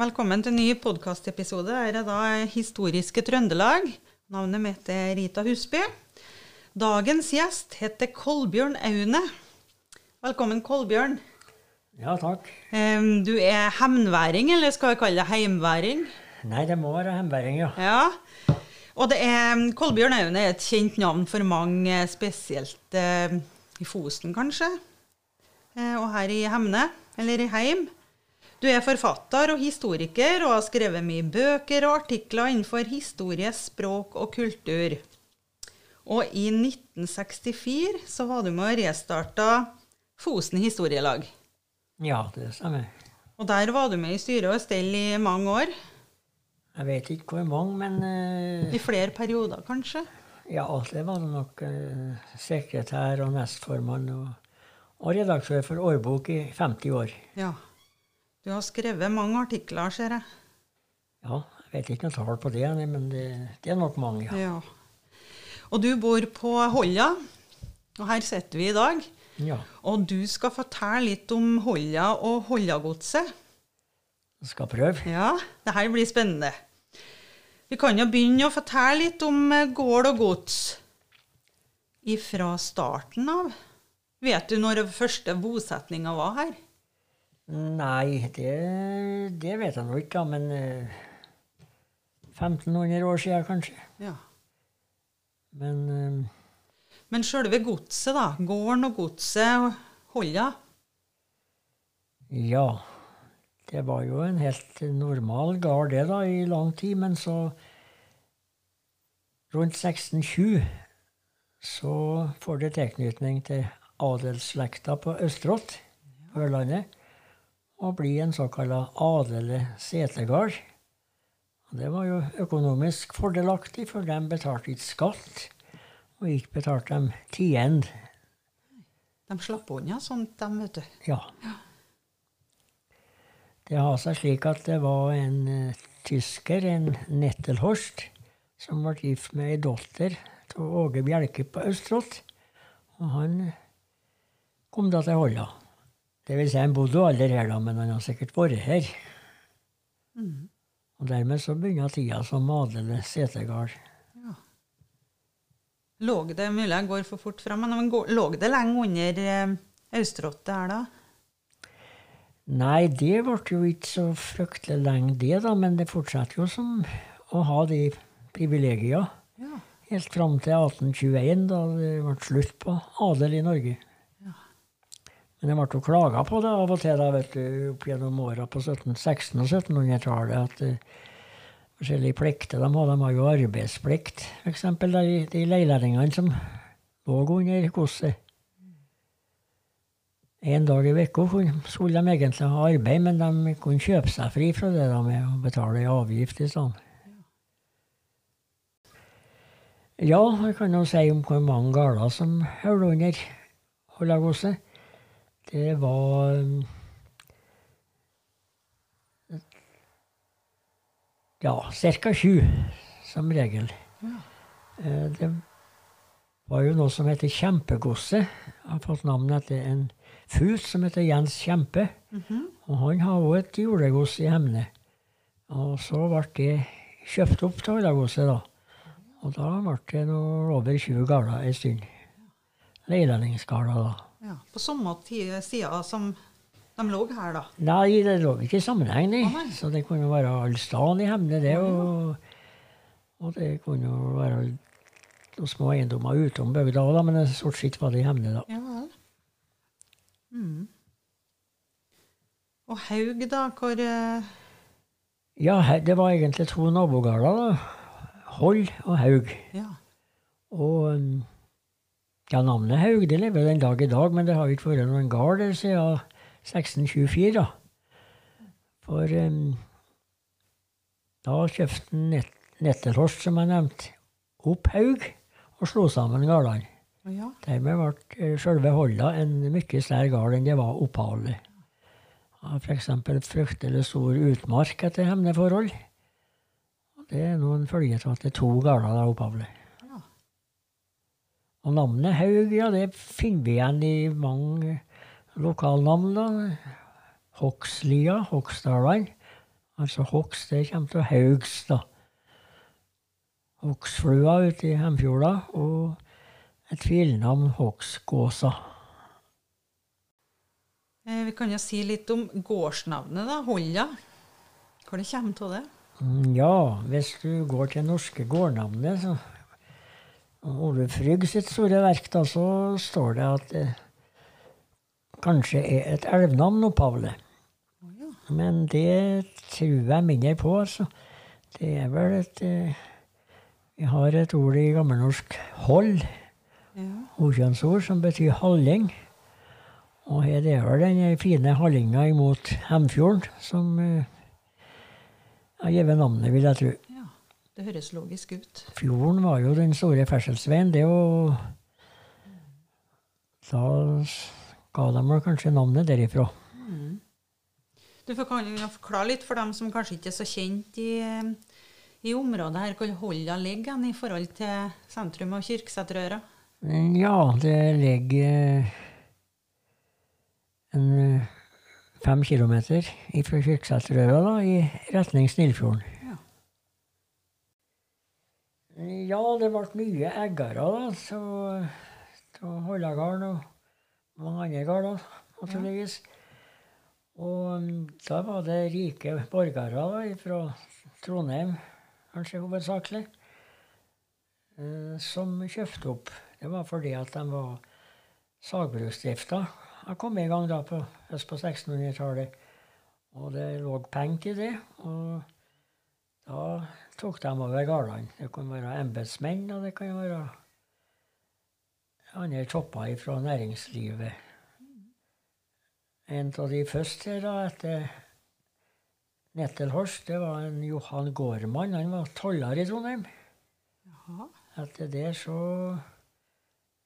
velkommen til en ny podkastepisode. Her er da Historiske Trøndelag. Navnet mitt er Rita Husby. Dagens gjest heter Kolbjørn Aune. Velkommen, Kolbjørn. Ja, takk. Du er heimværing, eller skal vi kalle det heimværing? Nei, det må være hemværing, ja. Ja. Og det er, Kolbjørn Aune er et kjent navn for mange, spesielt i Fosen, kanskje. Eh, og her i Hemne, eller i Heim. Du er forfatter og historiker og har skrevet mye bøker og artikler innenfor historie, språk og kultur. Og i 1964 så var du med og restarta Fosen historielag. Ja, det stemmer. Og der var du med i styre og stell i mange år. Jeg vet ikke hvor mange, men uh, I flere perioder, kanskje. ja, det var det nok uh, sekretær og nestformann og, og redaktør for årbok i 50 år. Ja. Du har skrevet mange artikler, ser jeg. Ja, jeg vet ikke noe tall på det, men det, det er nok mange, ja. Ja. Og du bor på Holja, og her sitter vi i dag. Ja, Og du skal fortelle litt om Holja og Holjagodset. skal prøve. Ja, det her blir spennende. Vi kan jo begynne å fortelle litt om eh, gård og gods ifra starten av. Vet du når den første bosetninga var her? Nei, det, det vet jeg nå ikke, da, men eh, 1500 år siden kanskje. Ja. Men eh, Men sjølve godset, da? Gården og godset og Holja? Ja, det var jo en helt normal gard det da, i lang tid, men så Rundt 1620 så får det tilknytning til adelsslekta på Østrått, Ørlandet, og bli en såkalla adelig setergard. Det var jo økonomisk fordelaktig, for de betalte ikke skatt, og ikke betalte de tiend. De slapp unna sånt, de, vet du. Ja. Det har seg slik at det var en eh, tysker, en Nettelhorst, som ble gift med ei datter av Åge Bjelke på Østrått. Og han kom da til Holla. Det vil si, han bodde jo aldri her, da, men han har sikkert vært her. Og dermed så begynner tida som adelig setegard. Lå det mulig jeg går for fort fram, men lå det lenge under eh, her, da? Nei, det ble jo ikke så fryktelig lenge, det, da, men det fortsetter jo som å ha de privilegiene. Ja. Helt fram til 1821, da det ble slutt på adel i Norge. Men jeg ble jo klaga på det av og til da, vet du, opp gjennom åra på 17, 1600- og 1700-tallet. at uh, Forskjellige plikter de hadde. De har jo arbeidsplikt, f.eks. De, de leilendingene som lå under godset. En dag i uka skulle de egentlig ha arbeid, men de kunne kjøpe seg fri fra det da med å betale avgift i stedet. Ja, jeg kan jo si om hvor mange gårder som holder under Hollagodset. Det var um, Ja, ca. sju, som regel. Ja. Det var jo noe som heter Kjempegodset. Har fått navn etter en fut som heter Jens Kjempe. Og han har òg et jordegods i Hemne. Og så ble det kjøpt opp til Hollagodset, da. Og da ble det noe over 20 gårder ei stund. Leilendingsgårder, da. Ja, På samme sida som de lå her, da. Nei, det lå ikke i sammenheng, nei. Å. Så det kunne være all staden i Hemne, det. Og, og det kunne jo være noen små eiendommer utom bygda òg, men stort sett var det i Hemne, da. Ja vel. Mm. Og Haug, da? Hvor uh... Ja, det var egentlig to nabogårder, da. Hold og Haug. Ja. Og um, ja, navnet Haug det lever den dag i dag, men det har jo ikke vært noen gard siden 1624. da. For um, da kjøpte Net Nettelhorst, som jeg nevnte, opp Haug og slo sammen gardene. Ja. Dermed ble eh, selve Holla en mye større gard enn det var opphavlig. F.eks. fryktelig stor utmark etter hemneforhold. Og Det er nå en følge av at det er to gårder der. Og navnet Haug, ja, det finner vi igjen i mange lokalnavn. da. Hokslia, Hoksdalene. Altså Hoks, det kommer til haugs, da. Hoksflua ute i Hemfjorda, og et filnavn Hoksgåsa. Eh, Vi kan jo si litt om gårdsnavnet, da. Holla. Hvor det kommer av det? Mm, Ja, hvis du går til norske gårdnavnet, så Ole Frygg sitt store verk, da, så står det at det kanskje er et elvnavn ja. Men det tror jeg mindre på, altså. Det er vel et eh, Vi har et ord i gammelnorsk 'hold', ja. ordkjønnsord, som betyr halling. Og her er vel den fine hallinga imot Hemfjorden som eh, har gitt navnet, vil jeg tro. Det høres logisk ut. Fjorden var jo den store ferdselsveien, det jo Da ga de vel kanskje navnet derifra. Du får kan jo forklare litt for dem som kanskje ikke er så kjent i, i området her, hvor Holda ligger i forhold til sentrum av Kyrksæterøra. Ja, det ligger en eh, fem kilometer fra Kyrksæterøra i retning Snillfjorden. Ja. Det ble mye eggere da, så av Hollegarden og mange andre gårder, naturligvis. Og mm, da var det rike borgere da, fra Trondheim, kanskje hovedsakelig, eh, som kjøpte opp. Det var fordi at de var sagbruksdrifta Jeg kom i gang da på, på 1600-tallet. Og det lå penger i det. Og da tok de over gårdene. Det kan være embetsmenn, og det kan være andre topper fra næringslivet. En av de første da, etter Nettelhorst, det var en Johan Gårdmann. Han var toller i Trondheim. Jaha. Etter det så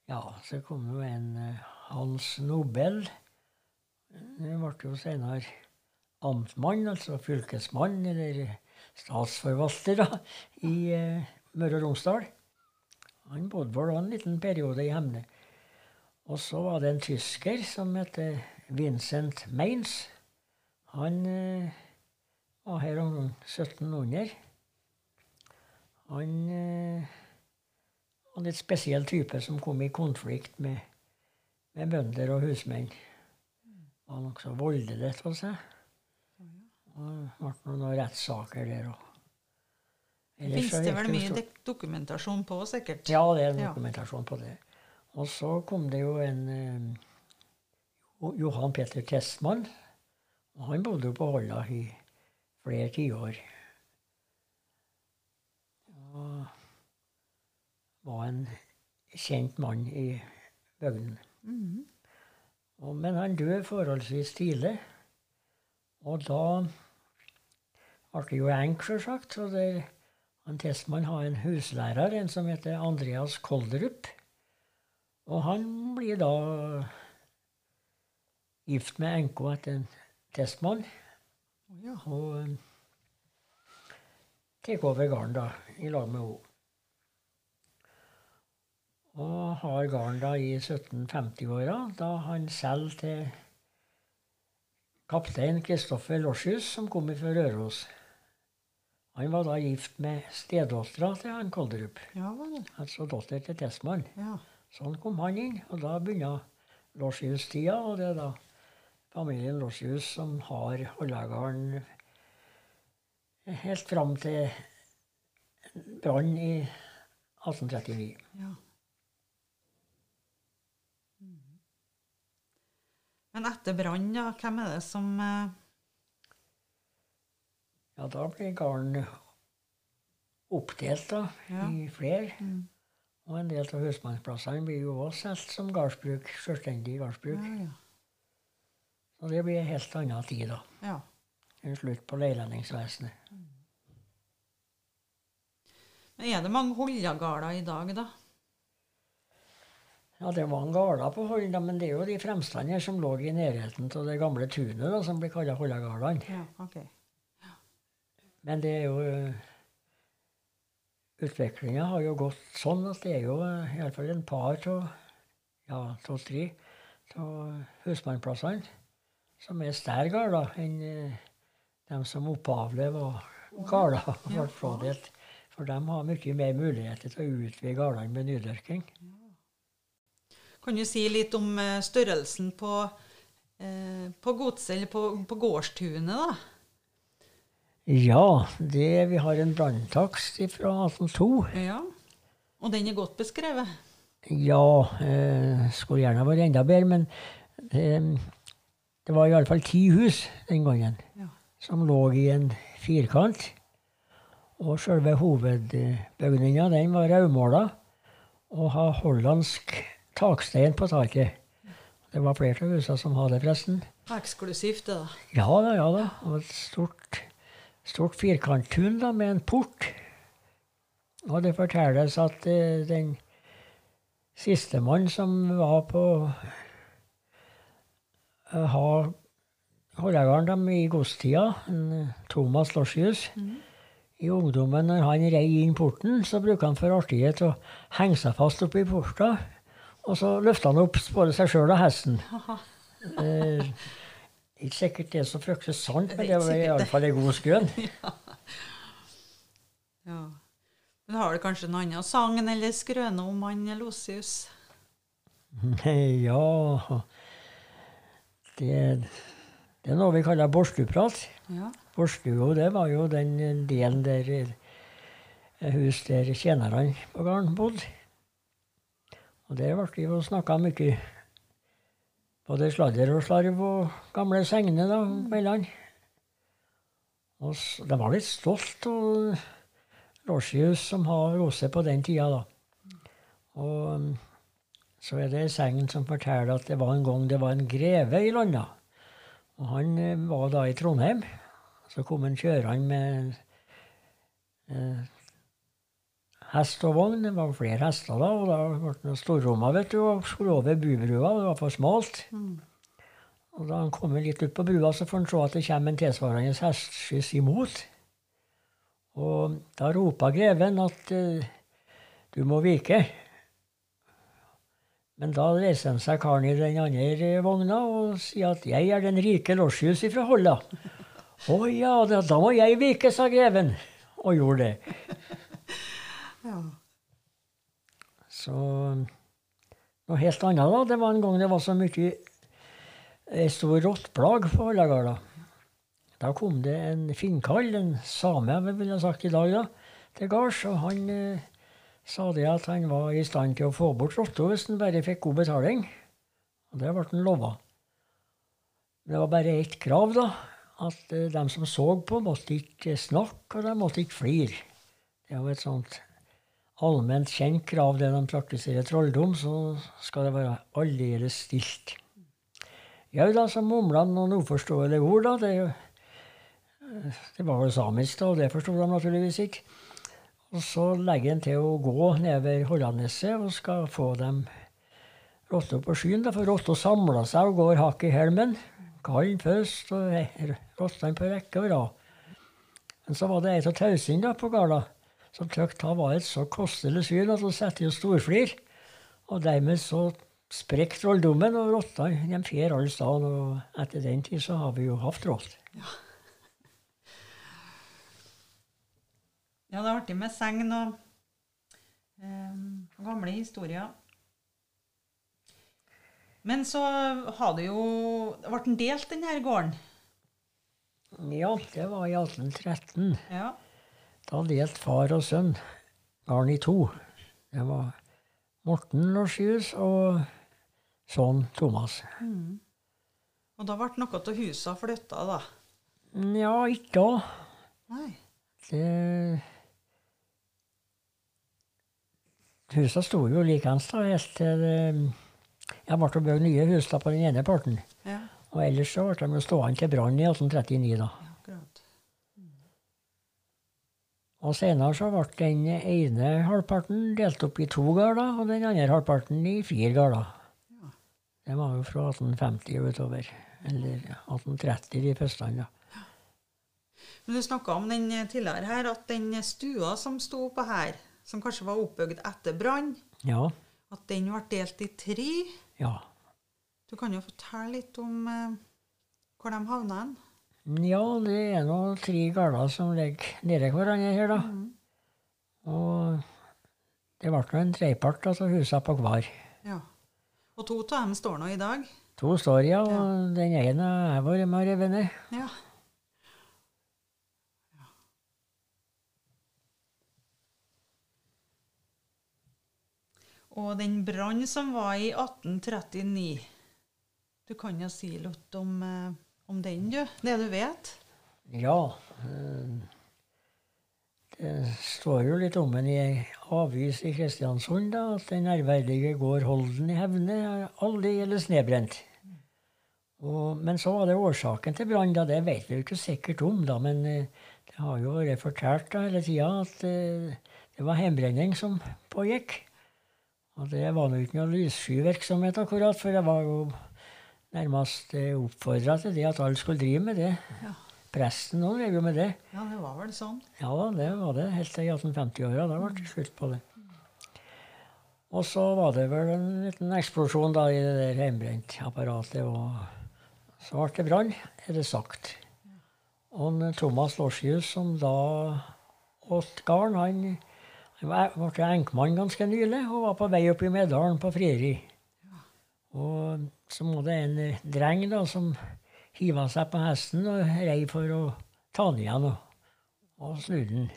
Ja, så kom jo en eh, Hans Nobel. Han ble jo senere amtmann, altså fylkesmann, eller statsforvalter, da, i eh, Møre og Romsdal. Han bodde vel en liten periode i Hemne. Og så var det en tysker som heter Vincent Mainz. Han eh, var her om 1700. Han eh, var en litt spesiell type som kom i konflikt med, med bønder og husmenn. Var nokså voldelig av seg. Det ble noen rettssaker der òg. Fins det vel mye stort. dokumentasjon på, sikkert? Ja, det er en Ja. dokumentasjon på det. Og så kom det jo en eh, Johan Peter Testmann. Og han bodde jo på Holla i flere tiår. Og var en kjent mann i bygden. Mm -hmm. men han døde forholdsvis tidlig. Og da ble jo enk, sjølsagt. Og der, han Testmann har en huslærer, en som heter Andreas Kolderup. Og han blir da gift med enka etter en Testmann. Ja. Og um, tar over gården da, i lag med henne. Og har gården da i 1750-åra, da han selger til kaptein Kristoffer Lorsius, som kom fra Røros. Han var da gift med stedattera til han Kolderup, Ja vel. altså datter til Tessmann. Ja. Sånn kom han inn, og da begynner Lorsius-tida, og det er da familien Lorsius som har Hollagarden helt fram til brann i 1839. ja. Mhm. Men etter brann, da, hvem er det som eh, Ja, da ble gården oppdelt da, Ja. i flere. mm. Og en del av husmannsplassene blir jo også solgt som gardsbruk, selvstendig gardsbruk. Ja, ja. Og det blir en helt annen tid, da. ja. En slutt på leilendingsvesenet. Men er det mange Hollagarder i dag, da? Ja, det er mange gårder på Holda, men det er jo de fremstandene som lå i nærheten av det gamle tunet, da, som blir kalt Hollagardene. Ja, ok. Men det er jo Utviklinga har jo gått sånn at det er jo eh, iallfall en par av ja, to-tre av husmannplassene som er større gårder enn eh, de som opphavlig var gårder. For de har mye mer muligheter til å utvide gårdene med nydyrking. Kan du si litt om eh, størrelsen på, eh, på godset, eller på, på gårdstunet, da? Ja, det, vi har en branntakst fra 1802. Ja. Og den er godt beskrevet? Ja, eh, skulle gjerne vært enda bedre, men det, det var iallfall ti hus den gangen Ja. som lå i en firkant. Og selve hovedbygninga den var raumåla og har hollandsk takstein på taket. Det var flere av husene som hadde det, forresten. Eksklusivt, det, da. Ja da, ja da. Og et stort, stort firkanttun da, med en port. Og det fortelles at eh, den sistemann som var på uh, ha Hårlegaren dem i godstida, Thomas eh, Thomas Lorsius I ungdommen, når han rei inn porten, så bruker han for artighet å henge seg fast oppi porta. Og så løfter han opp både seg sjøl og hesten. Eh, ikke sikkert det er så fryktelig sant, men Det var iallfall en god skrøn. Ja. Men har du kanskje en annen sang eller skrøne om han Losius? Ja det, det er noe vi kaller borstuprat. Ja. Borstua, det var jo den delen der eh, hus der tjenerne på gården bodde. Og der ble det jo snakka mye både sladder og slarv og gamle sengene da, mellom. Og de var litt stolt av Lorsius som har Rose på den tida, da. Og mm, så er det ei segn som forteller at det var en gang det var en greve i landa. Og han eh, var da i Trondheim. Så kom han kjørende med eh, hest og vogn. Det var flere hester da, og da ble det storromma, vet du, og skulle over bubrua. Det var for smalt. Og da han kom litt ut på brua, så får han se at det kommer en tilsvarende hestskyss imot. Og da ropa greven at uh, du må vike. Men da reiser han seg karen i den andre vogna og sier at 'jeg er den rike Lorsius ifra Holla'. 'Å ja, da, da må jeg vike', sa greven, og gjorde det. Ja. Så noe helt annet, da. Det var en gang det var så mye ei stor rottplag på Hollagarda. Da kom det en finnkall, en same, jeg ha sagt i dag, da, til gards. Og han eh, sa det at han var i stand til å få bort rotta hvis han bare fikk god betaling. Og det ble han lova. Det var bare ett krav, da. At eh, dem som så på, måtte ikke snakke, og de måtte ikke flire. Det var et sånt allment kjent krav det de praktiserer trolldom, så skal det være aldeles stilt. Jau da, så mumla han noen uforståelige ord, da. Det, det var vel samisk, da, og det forsto de naturligvis ikke. Og så legger han til å gå nedover Hollandneset og skal få dem rotta på skyen. da, For rotta samler seg og går hakk i helmen. Kallen først, og rottene på rekke og rad. Men så var det ei av tausene på gårda som klart, han var et så kostelig syn at hun satte jo storflir. Og dermed så sprekk trolldommen, og rotta de fer alle steder. Og etter den tid så har vi jo hatt rått. Ja, det er artig med segn og eh, gamle historier. Men så har det jo Ble den delt, den her gården? Ja, det var i 1813. Ja. Da delte far og sønn gården i to. Det var Morten Lorsius og sønn Thomas. Og da ble noe av husa flytta, da? Ja, ikke da. Nei. Det Husa sto jo likeens da, helt til Jeg ble bygd nye hus da på den ene parten. Ja, Og ellers så ble de stående til brann i 1839, da. akkurat. Og senere så ble den ene halvparten delt opp i to gårder, og den andre halvparten i fire gårder. Det var jo fra 1850 og utover. Eller 1830 de første. da. Men du snakka om den tidligere her, at den stua som sto oppå her, som kanskje var oppbygd etter brann, Ja. at den ble delt i tre. Ja. Du kan jo fortelle litt om eh, hvor de havna hen? Ja, det er nå tre gårder som ligger nede hverandre her, da. Og det ble nå en trepart, av husa på hver. Ja. Og to av dem står nå i dag. To står, ja, og den ene har jeg vært med og revet ned. Ja. Og den brann som var i 1839 Du kan jo si litt om, eh, om den, du. Det du vet. Ja. eh, Det står jo litt om den i ei avis i Kristiansund, da, at den ærverdige gård Holden i Hevne aldeles nedbrent. Og, men så var det årsaken til brannen. Det vet vi jo ikke sikkert om, da. Men eh, det har jo vært fortalt da hele tida at eh, det var hjembrenning som pågikk. Og det var nå ikke noe lysskyvirksomhet akkurat, for det var jo nærmest oppfordra til det at alle skulle drive med det. Ja. Presten òg drev jo med det. ja, det var vel sånn. Ja, det var det. Helt til 1850-åra. Da ble det slutt på det. Og så var det vel en liten eksplosjon da i det der hjemmebrentapparatet, og så ble det brann, er det sagt. Og Thomas Lorsius, som da åt garn, han, ble enkmann ganske nylig og var på vei opp i Medalen på frieri. Og så må det en eh, dreng da, som hiva seg på hesten og rei for å ta den igjen og, og snu den.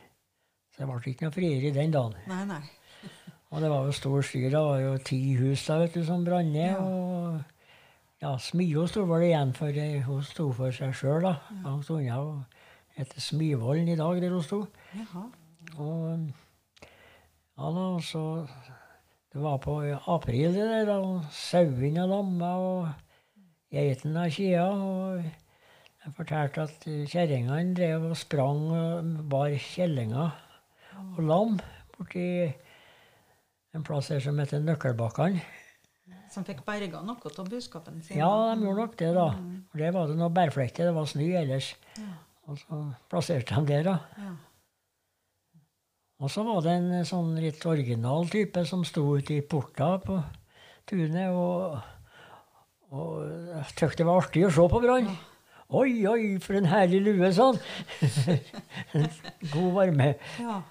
Så det ble ikke noe frieri den dagen. Nei, nei. Og det var jo stor styr. Det var jo ti hus da, vet du, som brant ned. Ja. Og ja, Smio sto vel igjen for eh, Hun sto for seg sjøl. Hun sto unna og heter Smivollen i dag, der hun sto. Jaha. Og ja da, så Det var på april, det der. og Sauene lamma og geitene kia. Og jeg fortalte at kjerringene drev og sprang og bar kjellinger og lam borti en plass her som heter Nøkkelbakkene. Som fikk berga noe av buskapen sin. Ja, de gjorde nok det, da. For der var det noe bærflekker, det var snø ellers. Ja. Og så plasserte de der, da. Ja. Og så var det en eh, sånn litt original type som sto ute i porta på tunet og, og jeg syntes det var artig å se på Brann. Oi, oi, for en herlig lue, sa han. God varme. Ja.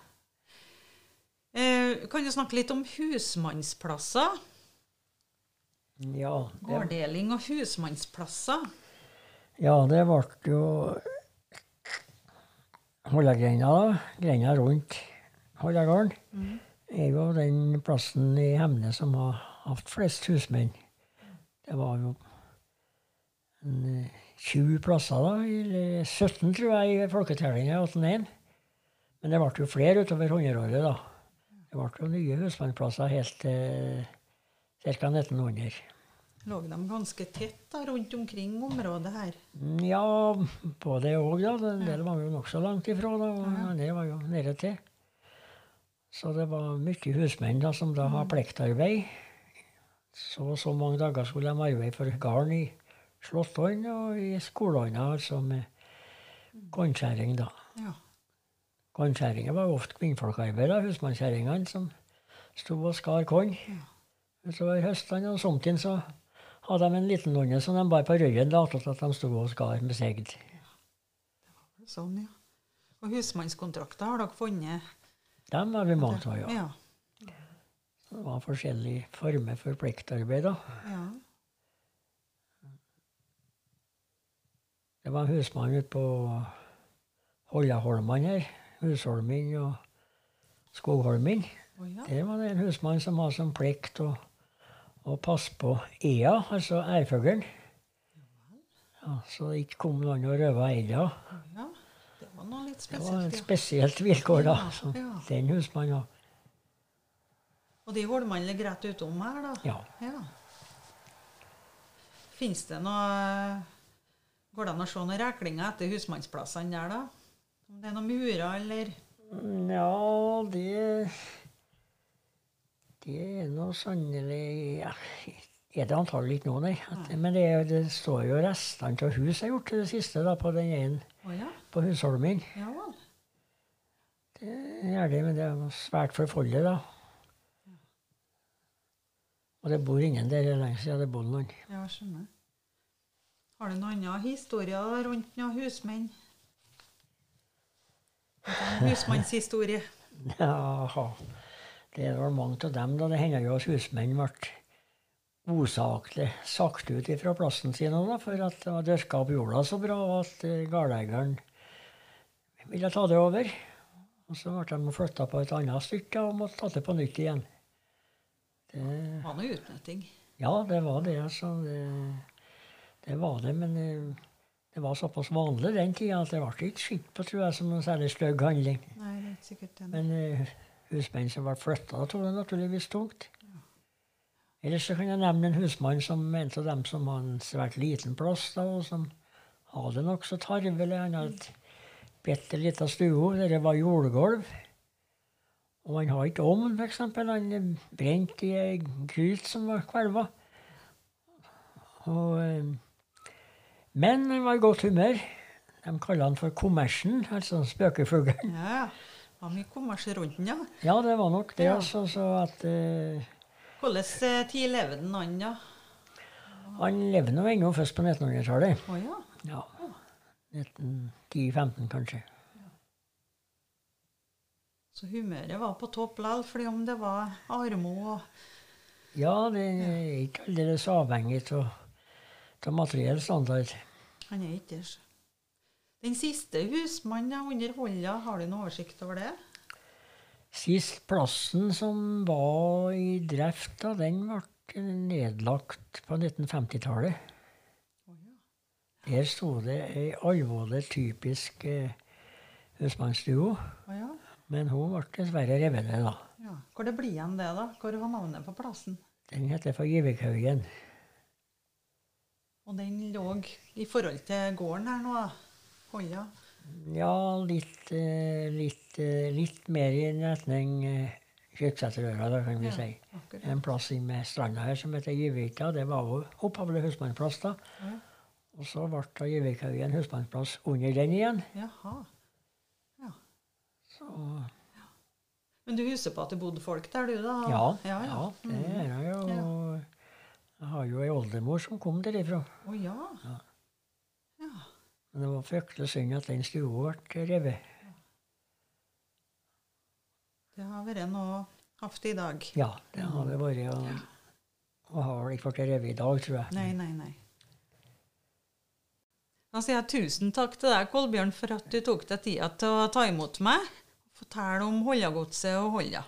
Eh, kan du snakke litt om husmannsplasser? Ja, det, Gårddeling og husmannsplasser. ja, det ble jo Holdegrenda, da. Grenda rundt Holdegården. er jo den plassen i Hemne som har hatt flest husmenn. Det var jo en, eh, 20 plasser, da. Eller 17, tror jeg, i folketellinga i 1801. Men det ble jo flere utover hundreåret, da. Det ble jo nye husmannsplasser helt til ca. 1900. Lå de ganske tett da, rundt omkring området her? Mm, Ja, på det òg, da. En del var jo nokså langt ifra, da. Og andre var jo nede til. Så det var mye husmenn da, som da har pliktarbeid. Så og så mange dager skulle de arbeide for gården i Slåttånd og i Skolånda, altså med kornskjæring, da. Ja. Kornskjæringen var ofte kvinnfolkarbeidere, husmannskjerringene som sto og skar korn utover høstene. Og somtiden så hadde de en liten nonne som de bar på ryggen da, til at de sto og skar med segd. Sånn, ja. Og husmannskontrakter har dere funnet? Dem var vi mange av, ja. Ja. Det var forskjellige former for pliktarbeid, da. ja. Det var en husmann ute på Hollaholmene her. Husholmen og Skogholmen. Oh, ja. Der var det en husmann som hadde som plikt å, å passe på ea, altså ærfuglen. Ja, så det ikke kom noen og røva elga. Oh, ja. Noe litt Det var et spesielt. Vilkår, da. Ja, ja. den husmannen Ja. Og de holmene ligger rett utom her, da? Ja. ja. Fins det noe Går det an å se noen reklinger etter husmannsplassene der, da? Om det er noen murer, eller Ja, det Det er nå sannelig ja, Er det antagelig ikke nå, nei. At, men det, er- det står jo restene av hus har gjort til det siste da, på den ene oh, ja. på Husholmen. Ja vel. Det er det, men det er svært forfoldet, da. Og det bor ingen der lenge siden det bodde noen. Ja, skjønner. Har du noen andre historier rundt noen husmenn? En husmannshistorie. Ja, Det er vel mange av dem, da. Det hender jo at husmenn ble osaklig sagt ut fra plassen sin da, for at det var dyrka opp jorda så bra at uh, gårdeieren ville ta det over. Og så ble de flytta på et annet stykke og måtte ta det på nytt igjen. Det var noe utnytting? Ja, det var det. Så Det, det var det, men uh, det var såpass vanlig den tida at det ble ikke sett på tror jeg, som noen særlig stygg handling. Nei, det er ikke sikkert det. Men uh, husmenn som ble flytta, tok det naturligvis tungt. Ellers så kan jeg nevne en husmann som en av dem som hadde en svært liten plass, da, og som hadde nokså tarvelig. Han hadde et bitte lita stue der det var jordgulv. Og han hadde ikke ovn, f.eks. Han brente i ei gryte som var kvelva. Og, eh, men han var i godt humør. De kaller han for kommersen, altså spøkefuglen. Ja, det var mye kommers rundt den, ja. Ja, det var nok det. Ja. altså, så at... Eh, Hvordan tid lever den han, da? Han lever nå ennå først på 1900-tallet. Oh, ja. Ja. 1910-15, kanskje. Så humøret var på topp likevel, fordi om det var armod og Ja, det er ikke aldeles avhengig av, materiell standard. Han er ikke det. Den siste husmannen ja, under Holla, har du noen oversikt over det? Sist plassen som var i drift, da, den ble nedlagt på 1950-tallet. Der sto det ei alvorlig typisk eh, husmannsduo. Ja. Men hun ble dessverre revet ned, da. ja. Hvor det blir igjen det, da? Hvor var navnet på plassen? Den heter for Givikhaugen. Og den lå i forhold til gården her nå, da? Ja, litt, eh, litt, eh, litt mer i retning eh, Kyrksæterøra, da kan vi Ja, si. akkurat. En plass med stranda her som heter Givika. Det var jo opphavlig husmannsplass da. Ja. Og så ble da Givikhaugen husmannsplass under den igjen. Jaha. Ja. Så Men du husker på at det bodde folk der, du, da? ja, ja. ja, ja. det gjør er jeg jo. Jeg har jo ei oldemor som kom derifra. Ja. Ja. ja. Men det var fryktelig synd at den stua ble revet. Det har vært noe haft i dag. Ja, det har det vært. Og, og har vel ikke blitt revet i dag, tror jeg. Nei, nei, nei. Da sier jeg tusen takk til deg, Kolbjørn, for at du tok deg tida til å ta imot meg og fortelle om Hollagodset og Holla.